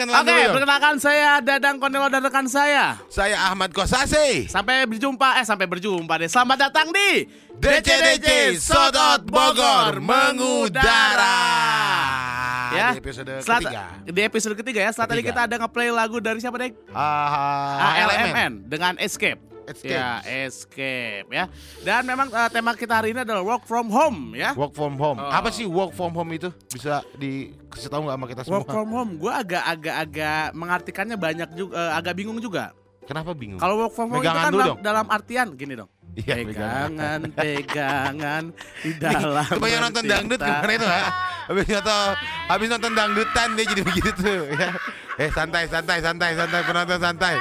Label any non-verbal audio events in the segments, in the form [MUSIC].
Oke, perkenalkan saya Dadang Konelo dan rekan saya. Saya Ahmad Kosase. Sampai berjumpa, eh sampai berjumpa deh. Selamat datang di DCDC Sodot Bogor mengudara. Ya, Di episode Selat- ketiga. Di episode ketiga ya. Setelah tadi kita ada nge-play lagu dari siapa deh? Ah, ALMN dengan Escape. Escape. Ya, Escape ya. Dan memang eh, tema kita hari ini adalah work from home ya. Work from home. Oh. Apa sih work from home itu? Bisa dikasih tahu nggak sama kita semua? Work from home, gue agak-agak-agak mengartikannya banyak juga, eh, agak bingung juga. Kenapa bingung? Kalau work from home itu Pegangan kan dalam, dong. dalam artian gini dong. Iya, pegangan, pegangan [LAUGHS] di dalam. Kebanyakan nonton dangdut kemarin itu ha? Habis nonton habis nonton dangdutan dia jadi begitu tuh ya. Eh santai santai santai santai penonton santai.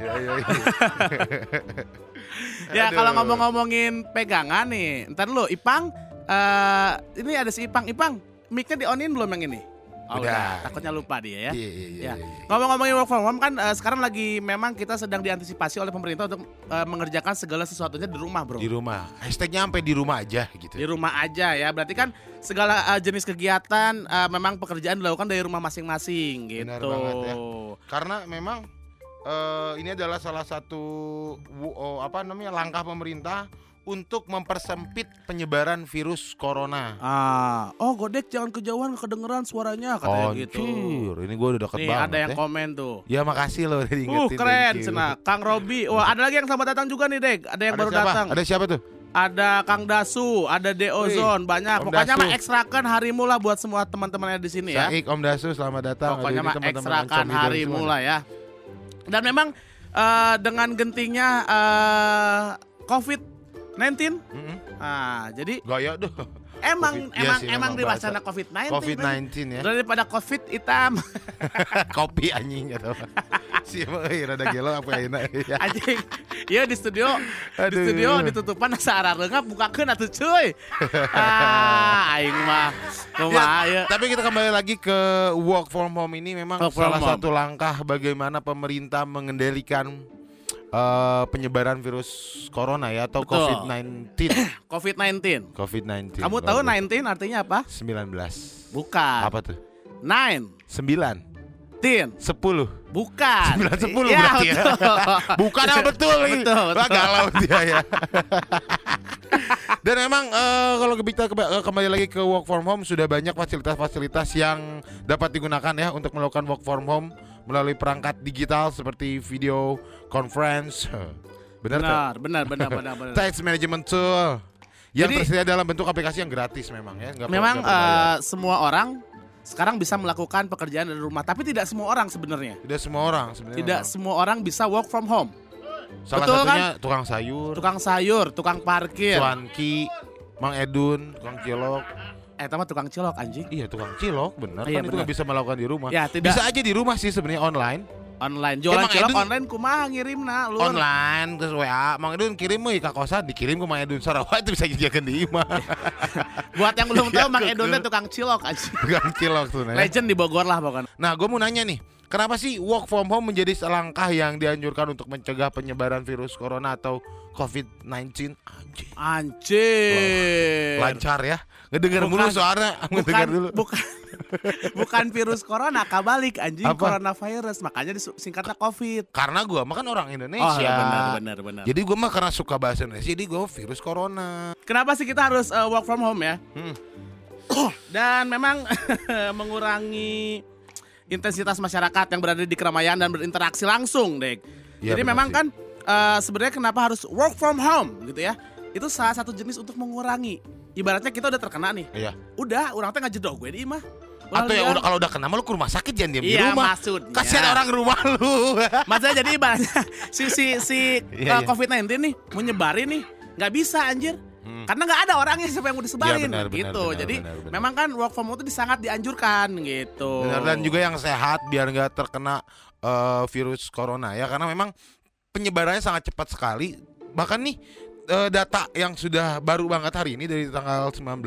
Ya, ya, ya. [LAUGHS] Ya kalau ngomong-ngomongin pegangan nih, ntar dulu Ipang, eh ini ada si Ipang, Ipang, mic-nya di onin belum yang ini? Oh, Udah. udah. Takutnya lupa dia ya. Iya, iya, iya, Ya. iya. Ngomong-ngomongin work from home kan eh, sekarang lagi memang kita sedang diantisipasi oleh pemerintah untuk eh, mengerjakan segala sesuatunya di rumah, Bro. Di rumah. Hashtagnya sampai di rumah aja gitu. Di rumah aja ya. Berarti kan segala eh, jenis kegiatan eh, memang pekerjaan dilakukan dari rumah masing-masing gitu. Benar banget ya. Karena memang eh, ini adalah salah satu oh, apa namanya langkah pemerintah untuk mempersempit penyebaran virus corona. Ah, oh Godek jangan kejauhan kedengeran suaranya katanya gitu. Anjir, ini gue udah deket Nih banget ada yang ya. komen tuh. Ya makasih loh udah diingetin. Uh keren. Cena. Kang Robi. [LAUGHS] Wah ada lagi yang selamat datang juga nih Dek. Ada yang Ada baru siapa? datang. Ada siapa tuh? Ada Kang Dasu, ada De Ozon, banyak. Om Pokoknya Dasu. mah ekstrakan harimu lah buat semua teman-temannya di sini ya. Saik, Om Dasu, selamat datang. Pokoknya mah ekstrakan harimu lah ya. Dan memang eh, dengan gentingnya eh, COVID-19, nih. Mm-mm. nah jadi Gaya tuh. emang Covid- iya emang sih, emang bahasa. wacana COVID-19. COVID-19 ya. Daripada COVID hitam. [LAUGHS] Kopi anjing atau [LAUGHS] Si emang rada gelo apa ya. anjing iya di studio di Aduh. studio ditutupan saara reungap bukakeun atuh cuy [LAUGHS] ah aing mah kumaha ya Tapi kita kembali lagi ke work from home ini memang salah home. satu langkah bagaimana pemerintah mengendalikan eh, penyebaran virus corona ya atau Betul. COVID-19. COVID-19 COVID-19. kamu tahu 19 artinya apa 19. bukan Apa tuh? 9 9. 10 10. bukan 9 10 Iya, berarti ya. betul. Bukan apa betul. [LAUGHS] Betul, betul. galau dia ya. Dan memang eh, kalau kita keba- eh, kembali lagi ke work from home sudah banyak fasilitas-fasilitas yang dapat digunakan ya untuk melakukan work from home melalui perangkat digital seperti video conference. Benar benar benar benar [LAUGHS] benar benar Text management tool yang Jadi- tersedia dalam bentuk aplikasi yang gratis memang ya. perlu- memang perlu eh, semua orang sekarang bisa melakukan pekerjaan dari rumah tapi tidak semua orang sebenarnya tidak semua orang sebenarnya. tidak memang. semua orang bisa work from home Salah betul kan? satunya tukang sayur, tukang sayur tukang parkir cuanki, Mang Edun, tukang cilok. eh sama tukang cilok anjing Iya tukang cilok bener Iya, kan itu bener. nggak bisa melakukan di rumah. Ya, tidak- Bisa aja di rumah sih sebenarnya online. Online. Jualan Emang cilok Edun- online kumaha ngirimna lu Online terus WA, Mang Edun kirim euy ka kosan, dikirim ke Mang Edun Sarawak [LAUGHS] itu bisa dijadikan di imah. [LAUGHS] buat yang belum tahu Ya, Mang teh tukang cilok anjing. Tukang cilok tuh legend di Bogor lah pokoknya. Nah, gue mau nanya nih, kenapa sih work from home menjadi langkah yang dianjurkan untuk mencegah penyebaran virus corona atau COVID-19? Anjing. anjir Lancar ya. Ngedenger Bukan- mulu bukan [LAUGHS] ngedenger dulu. bukan bukan virus corona kabalik anjing Apa? coronavirus makanya disingkatnya covid Karena gue mah kan orang oh Indonesia. ya benar benar benar Jadi gue mah karena suka bahasa Indonesia, jadi gue virus corona. kenapa sih kita harus uh, work from home ya Hmm. dan memang [LAUGHS] mengurangi intensitas masyarakat yang berada di keramaian dan berinteraksi langsung, Dek. Iya, Jadi memang sih. kan eh, sebenarnya kenapa harus work from home gitu ya? Itu salah satu jenis untuk mengurangi. Ibaratnya kita udah terkena nih. Iya. Udah, orang teh ngejedok gue di imah. Atau yang udah kalau udah kena mah lu ke rumah sakit jangan diam di Iya, rumah. maksudnya. Kasihan orang rumah lu. [LAUGHS] Maksudnya jadi ibaratnya si si si Iya, eh, iya. COVID-19 nih menyebarin nih nggak bisa anjir. Hmm. Karena nggak ada orangnya siapa yang mau disebarin Iya, benar, gitu. benar, Jadi benar, benar. memang kan work from home itu sangat dianjurkan gitu. Benar, dan juga yang sehat biar nggak terkena eh, virus corona ya karena memang penyebarannya sangat cepat sekali. Bahkan nih eh, data yang sudah baru banget hari ini dari tanggal 19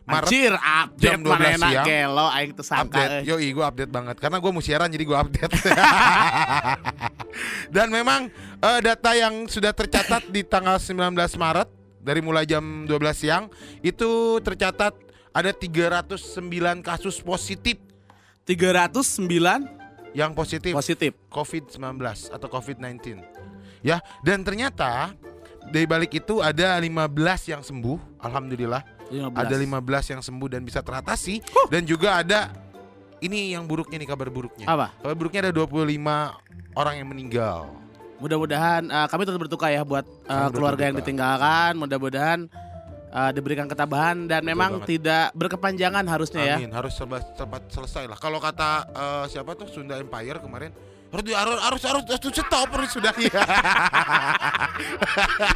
Maret Anjir, update jam 12 mana enak siang. gelo aing tersangka. update. eh. Yoi, gue update banget karena gue mau siaran jadi gue update. [LAUGHS] Dan memang eh, data yang sudah tercatat di tanggal 19 Maret dari mulai jam 12 siang itu tercatat ada 309 kasus positif 309 yang positif positif. COVID-19 atau COVID-19. Ya, dan ternyata dari balik itu ada 15 yang sembuh, alhamdulillah. 15. Ada 15 yang sembuh dan bisa teratasi dan juga ada ini yang buruknya nih kabar buruknya. Apa? Kabar buruknya ada 25 orang yang meninggal. Mudah-mudahan eh, kami tetap berduka ya buat Kami keluarga yang ditinggalkan. Mudah-mudahan eh, diberikan ketabahan dan memang banget. tidak berkepanjangan harusnya ya. Amin, harus serba cepat selesai lah. Kalau kata eh, siapa tuh Sunda Empire kemarin harus di, harus harus harus, harus stop harus sudah ya. [LAUGHS]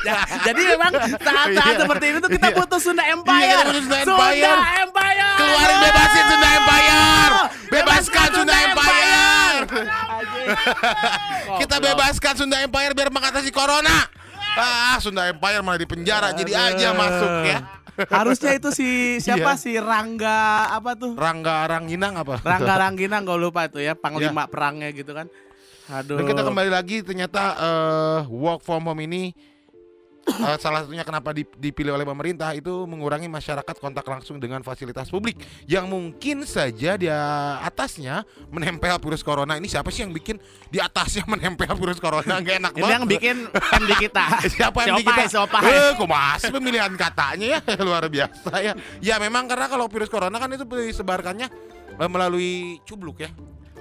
Ya, jadi memang saat-saat Iya. seperti itu tuh kita Iya. butuh Sunda Iya, Empire. kita butuh Sunda Empire. Sunda Empire. Keluarin bebasin Sunda Empire. Bebaskan Sunda Empire. Kita bebaskan Sunda Empire biar mengatasi corona. Ah, Sunda Empire malah di penjara jadi aja masuk ya. Harusnya itu si siapa Iya. si Rangga apa tuh? Rangga Rangginang apa? Rangga Ranggina nggak lupa itu ya panglima perangnya gitu kan. Aduh. Dan kita kembali lagi ternyata eh, work from home ini eh, salah satunya kenapa dip- dipilih oleh pemerintah itu mengurangi masyarakat kontak langsung dengan fasilitas publik yang mungkin saja di atasnya menempel virus corona. Ini siapa sih yang bikin di atasnya [LAUGHS] menempel virus corona? Gak enak Ini banget. yang bikin MD kita. [LAUGHS] Siapa yang Siopai, kita? Siopai. Eh, kok masih pemilihan katanya ya [LAUGHS] luar biasa ya. Ya memang karena kalau virus corona kan itu disebarkannya eh, melalui cubluk ya.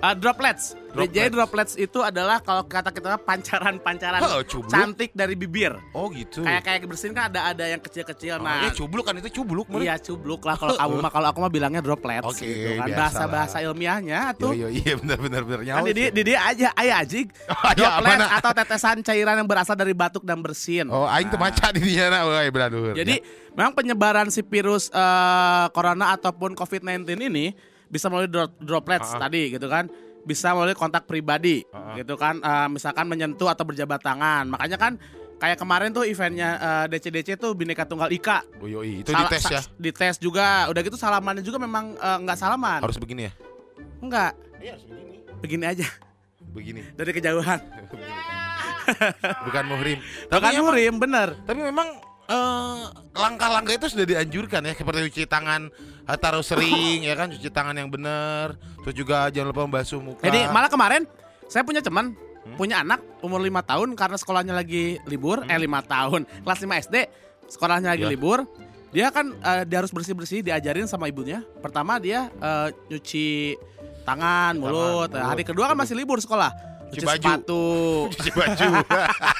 Uh, droplets. Droplets. Jadi droplets itu adalah kalau kata kita pancaran-pancaran Oh, cantik dari bibir. Oh gitu. Kayak kayak bersihin kan ada ada yang kecil-kecil. Oh, Nah, ya cubluk kan itu cubluk. Iya cubluk lah kalau kamu mah kalau aku mah bilangnya droplets Oke, gitu kan. Bahasa bahasa ilmiahnya tuh. Yo, iya benar benar benar Kan. Didi. Didi aja, ayah ajik. Oh, iya, Droplet atau tetesan cairan yang berasal dari batuk dan bersin. Oh, aing Nah, maca di dinya na euy beradur. Jadi memang penyebaran si virus eh, corona ataupun COVID-19 ini bisa melalui dro- droplets Ah, ah. tadi gitu kan. Bisa melalui kontak pribadi Ah, ah. gitu kan. Eh, misalkan menyentuh atau berjabat tangan. Makanya kan kayak kemarin tuh eventnya eh, DC-DC tuh Bineka Tunggal Ika. Oh, yoi, itu Sala- dites ya. Dites juga. Udah gitu salamannya juga memang eh, nggak salaman. Harus begini ya. Enggak. Iya, harus begini. Begini aja Begini. [LAUGHS] dari kejauhan. Bukan muhrim. Bukan Tapi emang, murim, bener. tapi memang eh, langkah-langkah itu sudah dianjurkan ya seperti cuci tangan eh, taruh sering ya kan cuci tangan yang benar terus juga jangan lupa membasuh muka Jadi malah kemarin saya punya teman Hmm? punya anak umur lima tahun karena sekolahnya lagi libur eh lima tahun kelas 5 SD sekolahnya lagi Hmm. Ya. libur dia kan eh, dia harus bersih bersih diajarin sama ibunya pertama dia eh, nyuci tangan mulut Nah, mulut. hari kedua kan masih libur sekolah Cuci baju. sepatu [LAUGHS] cuci baju.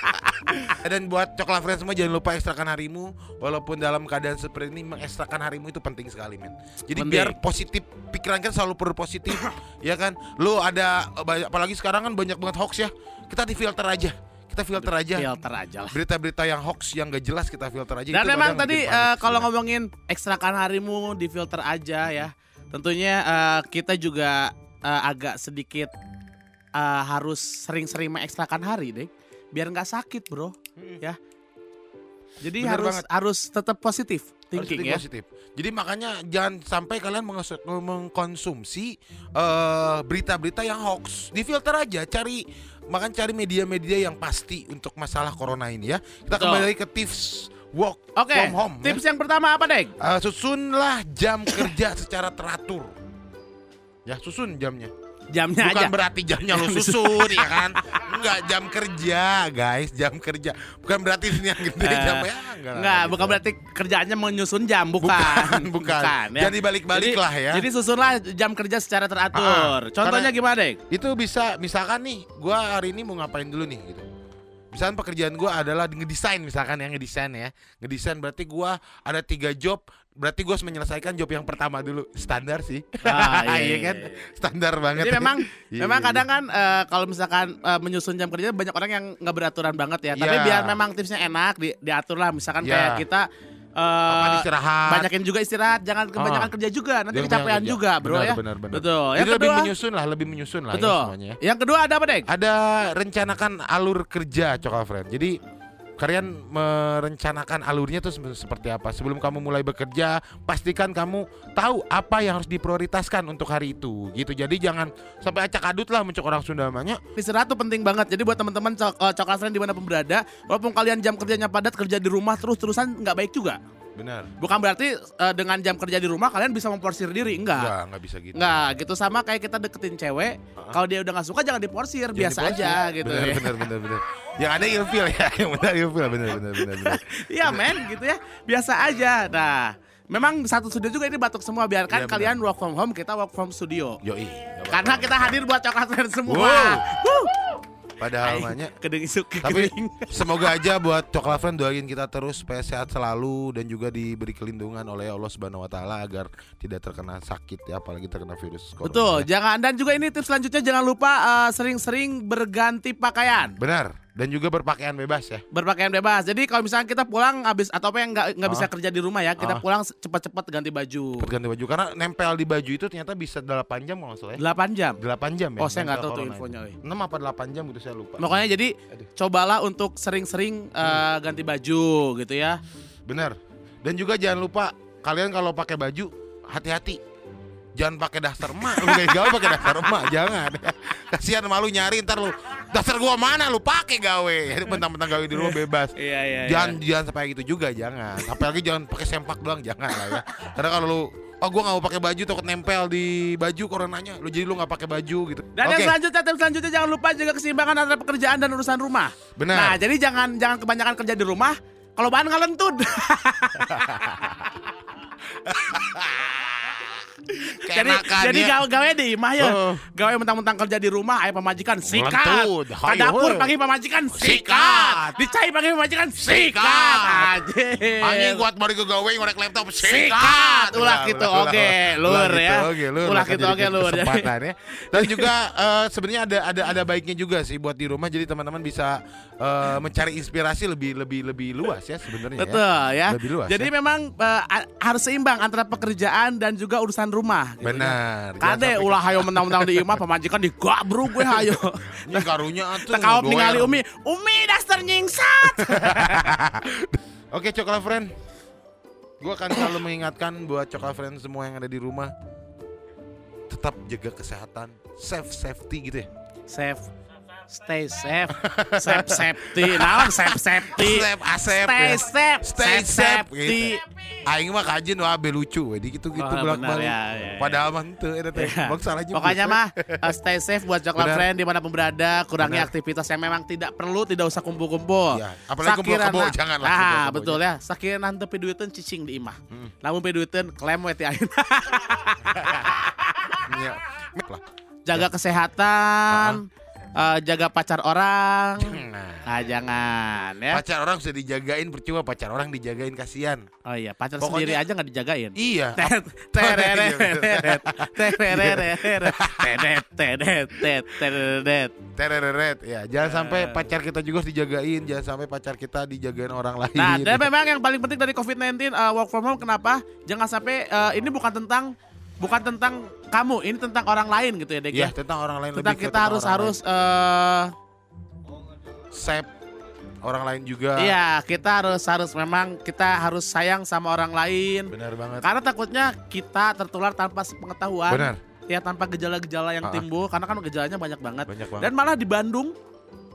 [LAUGHS] Dan buat coklat friends semua jangan lupa ekstrakan harimu walaupun dalam keadaan seperti ini mengekstrakan harimu itu penting sekali men. Jadi Penting. biar positif pikiran kan selalu perlu positif [COUGHS] ya kan. Lu ada banyak- apalagi sekarang kan banyak banget hoax ya. Kita di filter aja. Kita filter aja. filter aja lah Berita-berita yang hoax yang gak jelas kita filter aja. Dan memang tadi panik kalau ngomongin ekstrakan harimu di filter aja ya. Tentunya eh, kita juga eh, agak sedikit eh, harus sering-sering mengekstrakan hari deh. Biar nggak sakit bro ya. Jadi Bener harus banget. harus tetap positif Harus thinking think ya. positif. Jadi makanya jangan sampai kalian mengkonsumsi eh, berita-berita yang hoax. Di filter aja, cari makan cari media-media yang pasti untuk masalah corona ini ya. Kita Betul. kembali ke tips work Oke, from home. ya. tips yang pertama apa deh? Eh, susunlah jam kerja secara teratur. Ya, susun jamnya. Jamnya Bukan aja. berarti jamnya lu [LAUGHS] susun ya kan? Enggak, jam kerja, guys, jam kerja. Bukan berarti ini yang gede Eh, jamnya. Enggak, Enggak, gitu. bukan berarti kerjaannya menyusun jam, bukan. Bukan, [LAUGHS] bukan. ya. Jadi balik-balik lah ya. Jadi susunlah jam kerja secara teratur. Ah, ah. Contohnya gimana, Dek? itu bisa misalkan nih gua hari ini mau ngapain dulu nih gitu misalkan pekerjaan gua adalah ngedesain misalkan ya ngedesain ya ngedesain berarti gua ada tiga job berarti gua harus menyelesaikan job yang pertama dulu standar sih Ah, iya, [LAUGHS] iya iya, kan iya. standar banget Jadi memang Iya, memang iya, kadang kan eh, kalau misalkan eh, menyusun jam kerja banyak orang yang nggak beraturan banget ya. Tapi Iya. biar memang tipsnya enak di, diatur lah. Misalkan Iya. kayak kita eh, Kapan istirahat banyakin juga istirahat, jangan kebanyakan Ah. kerja juga. Nanti Jangan kecapean kerja. juga, bro Benar, ya. benar, benar. Betul. Jadi Yang lebih kedua, menyusun lah lebih menyusun lah betul. ya semuanya ya. Yang kedua ada apa, Dek? ada rencanakan alur kerja cokal friend jadi kalian merencanakan alurnya tuh se- seperti apa sebelum kamu mulai bekerja pastikan kamu tahu apa yang harus diprioritaskan untuk hari itu gitu jadi jangan sampai acak adut lah mencok orang Sunda namanya Istirahat tuh penting banget. Jadi buat teman-teman cok eh, coklat friend di mana pun berada, walaupun kalian jam kerjanya padat kerja di rumah terus-terusan nggak baik juga. Benar. Bukan berarti eh, dengan jam kerja di rumah kalian bisa memporsir diri, enggak. Enggak, enggak bisa gitu. Enggak, gitu sama kayak kita deketin cewek, kalau dia udah nggak suka jangan diporsir, Jangan biasa diporsir. aja gitu Benar, ya. benar, benar, benar. Yang ada ilfil ya, [LAUGHS] yang benar ilfil, benar, benar, benar, benar. Iya men gitu ya, biasa aja. Nah, memang satu studio juga ini batuk semua. Biarkan benar. kalian work from home, kita work from studio. Yoi. Karena kita hadir buat coklat semua. Wow. Padahal namanya kedeng isuk Tapi semoga aja buat Coklat Friend doain kita terus supaya sehat selalu dan juga diberi kelindungan oleh Allah Subhanahu wa taala agar tidak terkena sakit ya apalagi terkena virus corona. Betul, ya. jangan dan juga ini tips selanjutnya jangan lupa eh, sering-sering berganti pakaian. Benar. Dan juga berpakaian bebas ya. Berpakaian bebas. Jadi kalau misalnya kita pulang habis atau apa yang nggak nggak bisa Ah. kerja di rumah ya, kita Ah. pulang cepat-cepat ganti baju. Cepet ganti baju karena nempel di baju itu ternyata bisa 8 jam kalau salah ya. 8 jam. 8 jam ya. Oh, saya nggak tahu tuh infonya, weh. 6 apa 8 jam gitu saya lupa. Makanya jadi Aduh. cobalah untuk sering-sering eh, ganti baju gitu ya. Benar. Dan juga jangan lupa kalian kalau pakai baju hati-hati. Jangan pakai dasar emak, lu kayak gawe pakai dasar emak, jangan. Kasihan malu nyari ntar lu. Dasar gua mana lu pakai gawe. Jadi mentang-mentang gawe di rumah bebas. [LAUGHS] Iya iya. Jangan jangan sampai gitu juga, jangan. Apalagi jangan pakai sempak doang, jangan lah ya. Karena kalau lu Oh gua nggak mau pakai baju takut nempel di baju coronanya. Lu jadi lu nggak pakai baju gitu. Dan yang Oke, selanjutnya, tips selanjutnya jangan lupa jaga keseimbangan antara pekerjaan dan urusan rumah. benar. Nah, jadi jangan jangan kebanyakan kerja di rumah. Kalau bahan ngalentut. [LAUGHS] jadi jadi ya. gawe gawe di imah ya. Oh. Gawe mentang-mentang kerja di rumah, ayah pemajikan sikat. Ke dapur panggil pemajikan sikat. Dicai panggil pemajikan sikat. Anjing. Anjing kuat balik ke gawe ngorek laptop Sikat. Ulah gitu, oke, lur ya. Ulah gitu, oke, lur. Kesempatan ya. Dan juga eh, sebenarnya ada ada ada baiknya juga sih buat di rumah jadi teman-teman bisa eh, mencari inspirasi lebih lebih lebih luas ya sebenarnya ya. Betul ya. Lebih luas Jadi ya. memang a- harus seimbang antara pekerjaan dan juga urusan rumah. Gitu ya. Benar. Jangan Kade sampai- ulah hayo mentang-mentang di imah pemajikan digabruk gue hayo. [LAUGHS] Ini karunya atuh. Doer. ningali Umi, Umi dasar nyingsat. [LAUGHS] Oke, Coklat Friend. Gue akan selalu mengingatkan buat Coklat Friend semua yang ada di rumah tetap jaga kesehatan, safe safety gitu ya. Safe. Stay safe. Safe safety. Naon safe safety? Safe, asep. Stay ya. safe. Stay Safe safety. Aing mah kajian wah be lucu we gitu-gitu Oh, bolak balik. ya, ya, ya. Padahal mah henteu eta teh. Ya. Bang salah juga. Pokoknya mah uh, [LAUGHS] stay safe buat Coklat Benar. Friend di mana pun berada Kurangi aktivitas yang memang tidak perlu Tidak usah kumpul-kumpul Iya, apalagi kumpul kebo, Sakirana- jangan lah Nah kebo, betul ya Sakirana nanti piduiteun cicing di imah Hmm. Namun piduiteun klaim we ti ayeuna. [LAUGHS] Iya. Mek lah. Jaga eh, Jaga pacar orang Nah, Nah jangan ya pacar orang sudah dijagain percuma pacar orang dijagain kasihan. Oh iya pacar Pokoknya- sendiri aja nggak dijagain Iya. [LAUGHS] Tet, [LAUGHS] tereret, tereret, tereret. Tereret ya. Jangan Eh. sampai pacar kita juga harus dijagain, jangan sampai pacar kita dijagain orang lain. Nah, dan memang yang paling penting dari COVID-19 uh, work from home kenapa? Jangan sampai uh, ini bukan tentang bukan tentang kamu, ini tentang orang lain gitu ya, Dek. Iya, ya. tentang orang lain Tentang lebih kita harus harus eh save orang lain juga. iya, kita harus harus memang kita harus sayang sama orang lain. Benar banget. Karena takutnya kita tertular tanpa sepengetahuan. Benar. Ya tanpa gejala-gejala yang timbul karena kan gejalanya banyak banget. Banyak banget. Dan malah di Bandung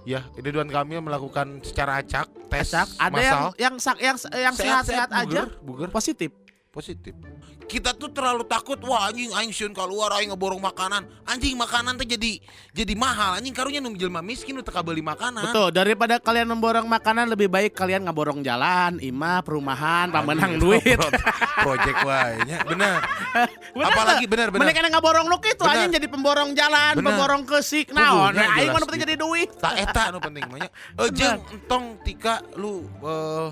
Ya, Ridwan Kamil melakukan secara acak tes acak ada yang massal. yang sak- yang yang sehat-sehat aja buger, buger positif. Positif. Kita tuh terlalu takut wah anjing aing sieun keluar aing ngeborong makanan. Anjing makanan tuh jadi jadi mahal. Anjing karunya nu jelema miskin nu teka beli makanan. Betul, daripada kalian memborong makanan lebih baik kalian ngeborong jalan, imah, perumahan, pamenang duit. pro- Project wae nya. Bener. [LAUGHS] Bener Apalagi bener bener. Mending kena ngaborong nuk itu anjing jadi pemborong jalan, Bener. pemborong kesik naon. Kudunya Nah, aing jelas mana penting jadi duit. Tak eta nu penting mah nya. Eh jeung entong tika lu eh,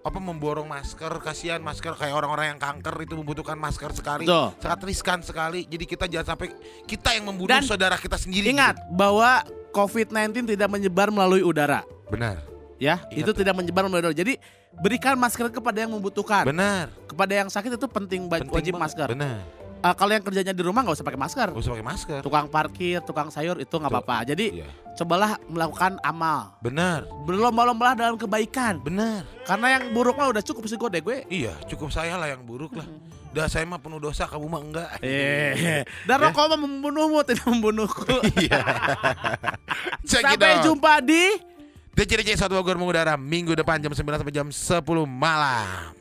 apa memborong masker kasihan masker kayak orang-orang yang kanker itu membutuhkan masker sekali Betul. sangat riskan sekali jadi kita jangan sampai kita yang membunuh Dan saudara kita sendiri Ingat bahwa COVID-19 tidak menyebar melalui udara. gitu. benar Ya, Ingat itu tidak menyebar melalui udara. Jadi berikan masker kepada yang membutuhkan. benar Kepada yang sakit itu penting, Penting wajib banget. masker. benar Eh, kalau yang kerjanya di rumah nggak usah pakai masker. Gak usah pakai masker Tukang parkir, tukang sayur itu nggak apa-apa. Jadi iya cobalah melakukan amal. benar Berlomba-lombalah dalam kebaikan. benar Karena yang buruk mah udah cukup sih gue deh gue. iya cukup saya lah yang buruk lah dah saya mah penuh dosa kamu mah enggak Eh, dan rokok mah membunuhmu [LAUGHS] tidak membunuhku. iya [LAUGHS] Sampai jumpa di DCDC 1 Bogor mengudara minggu depan jam 9 sampai jam 10 malam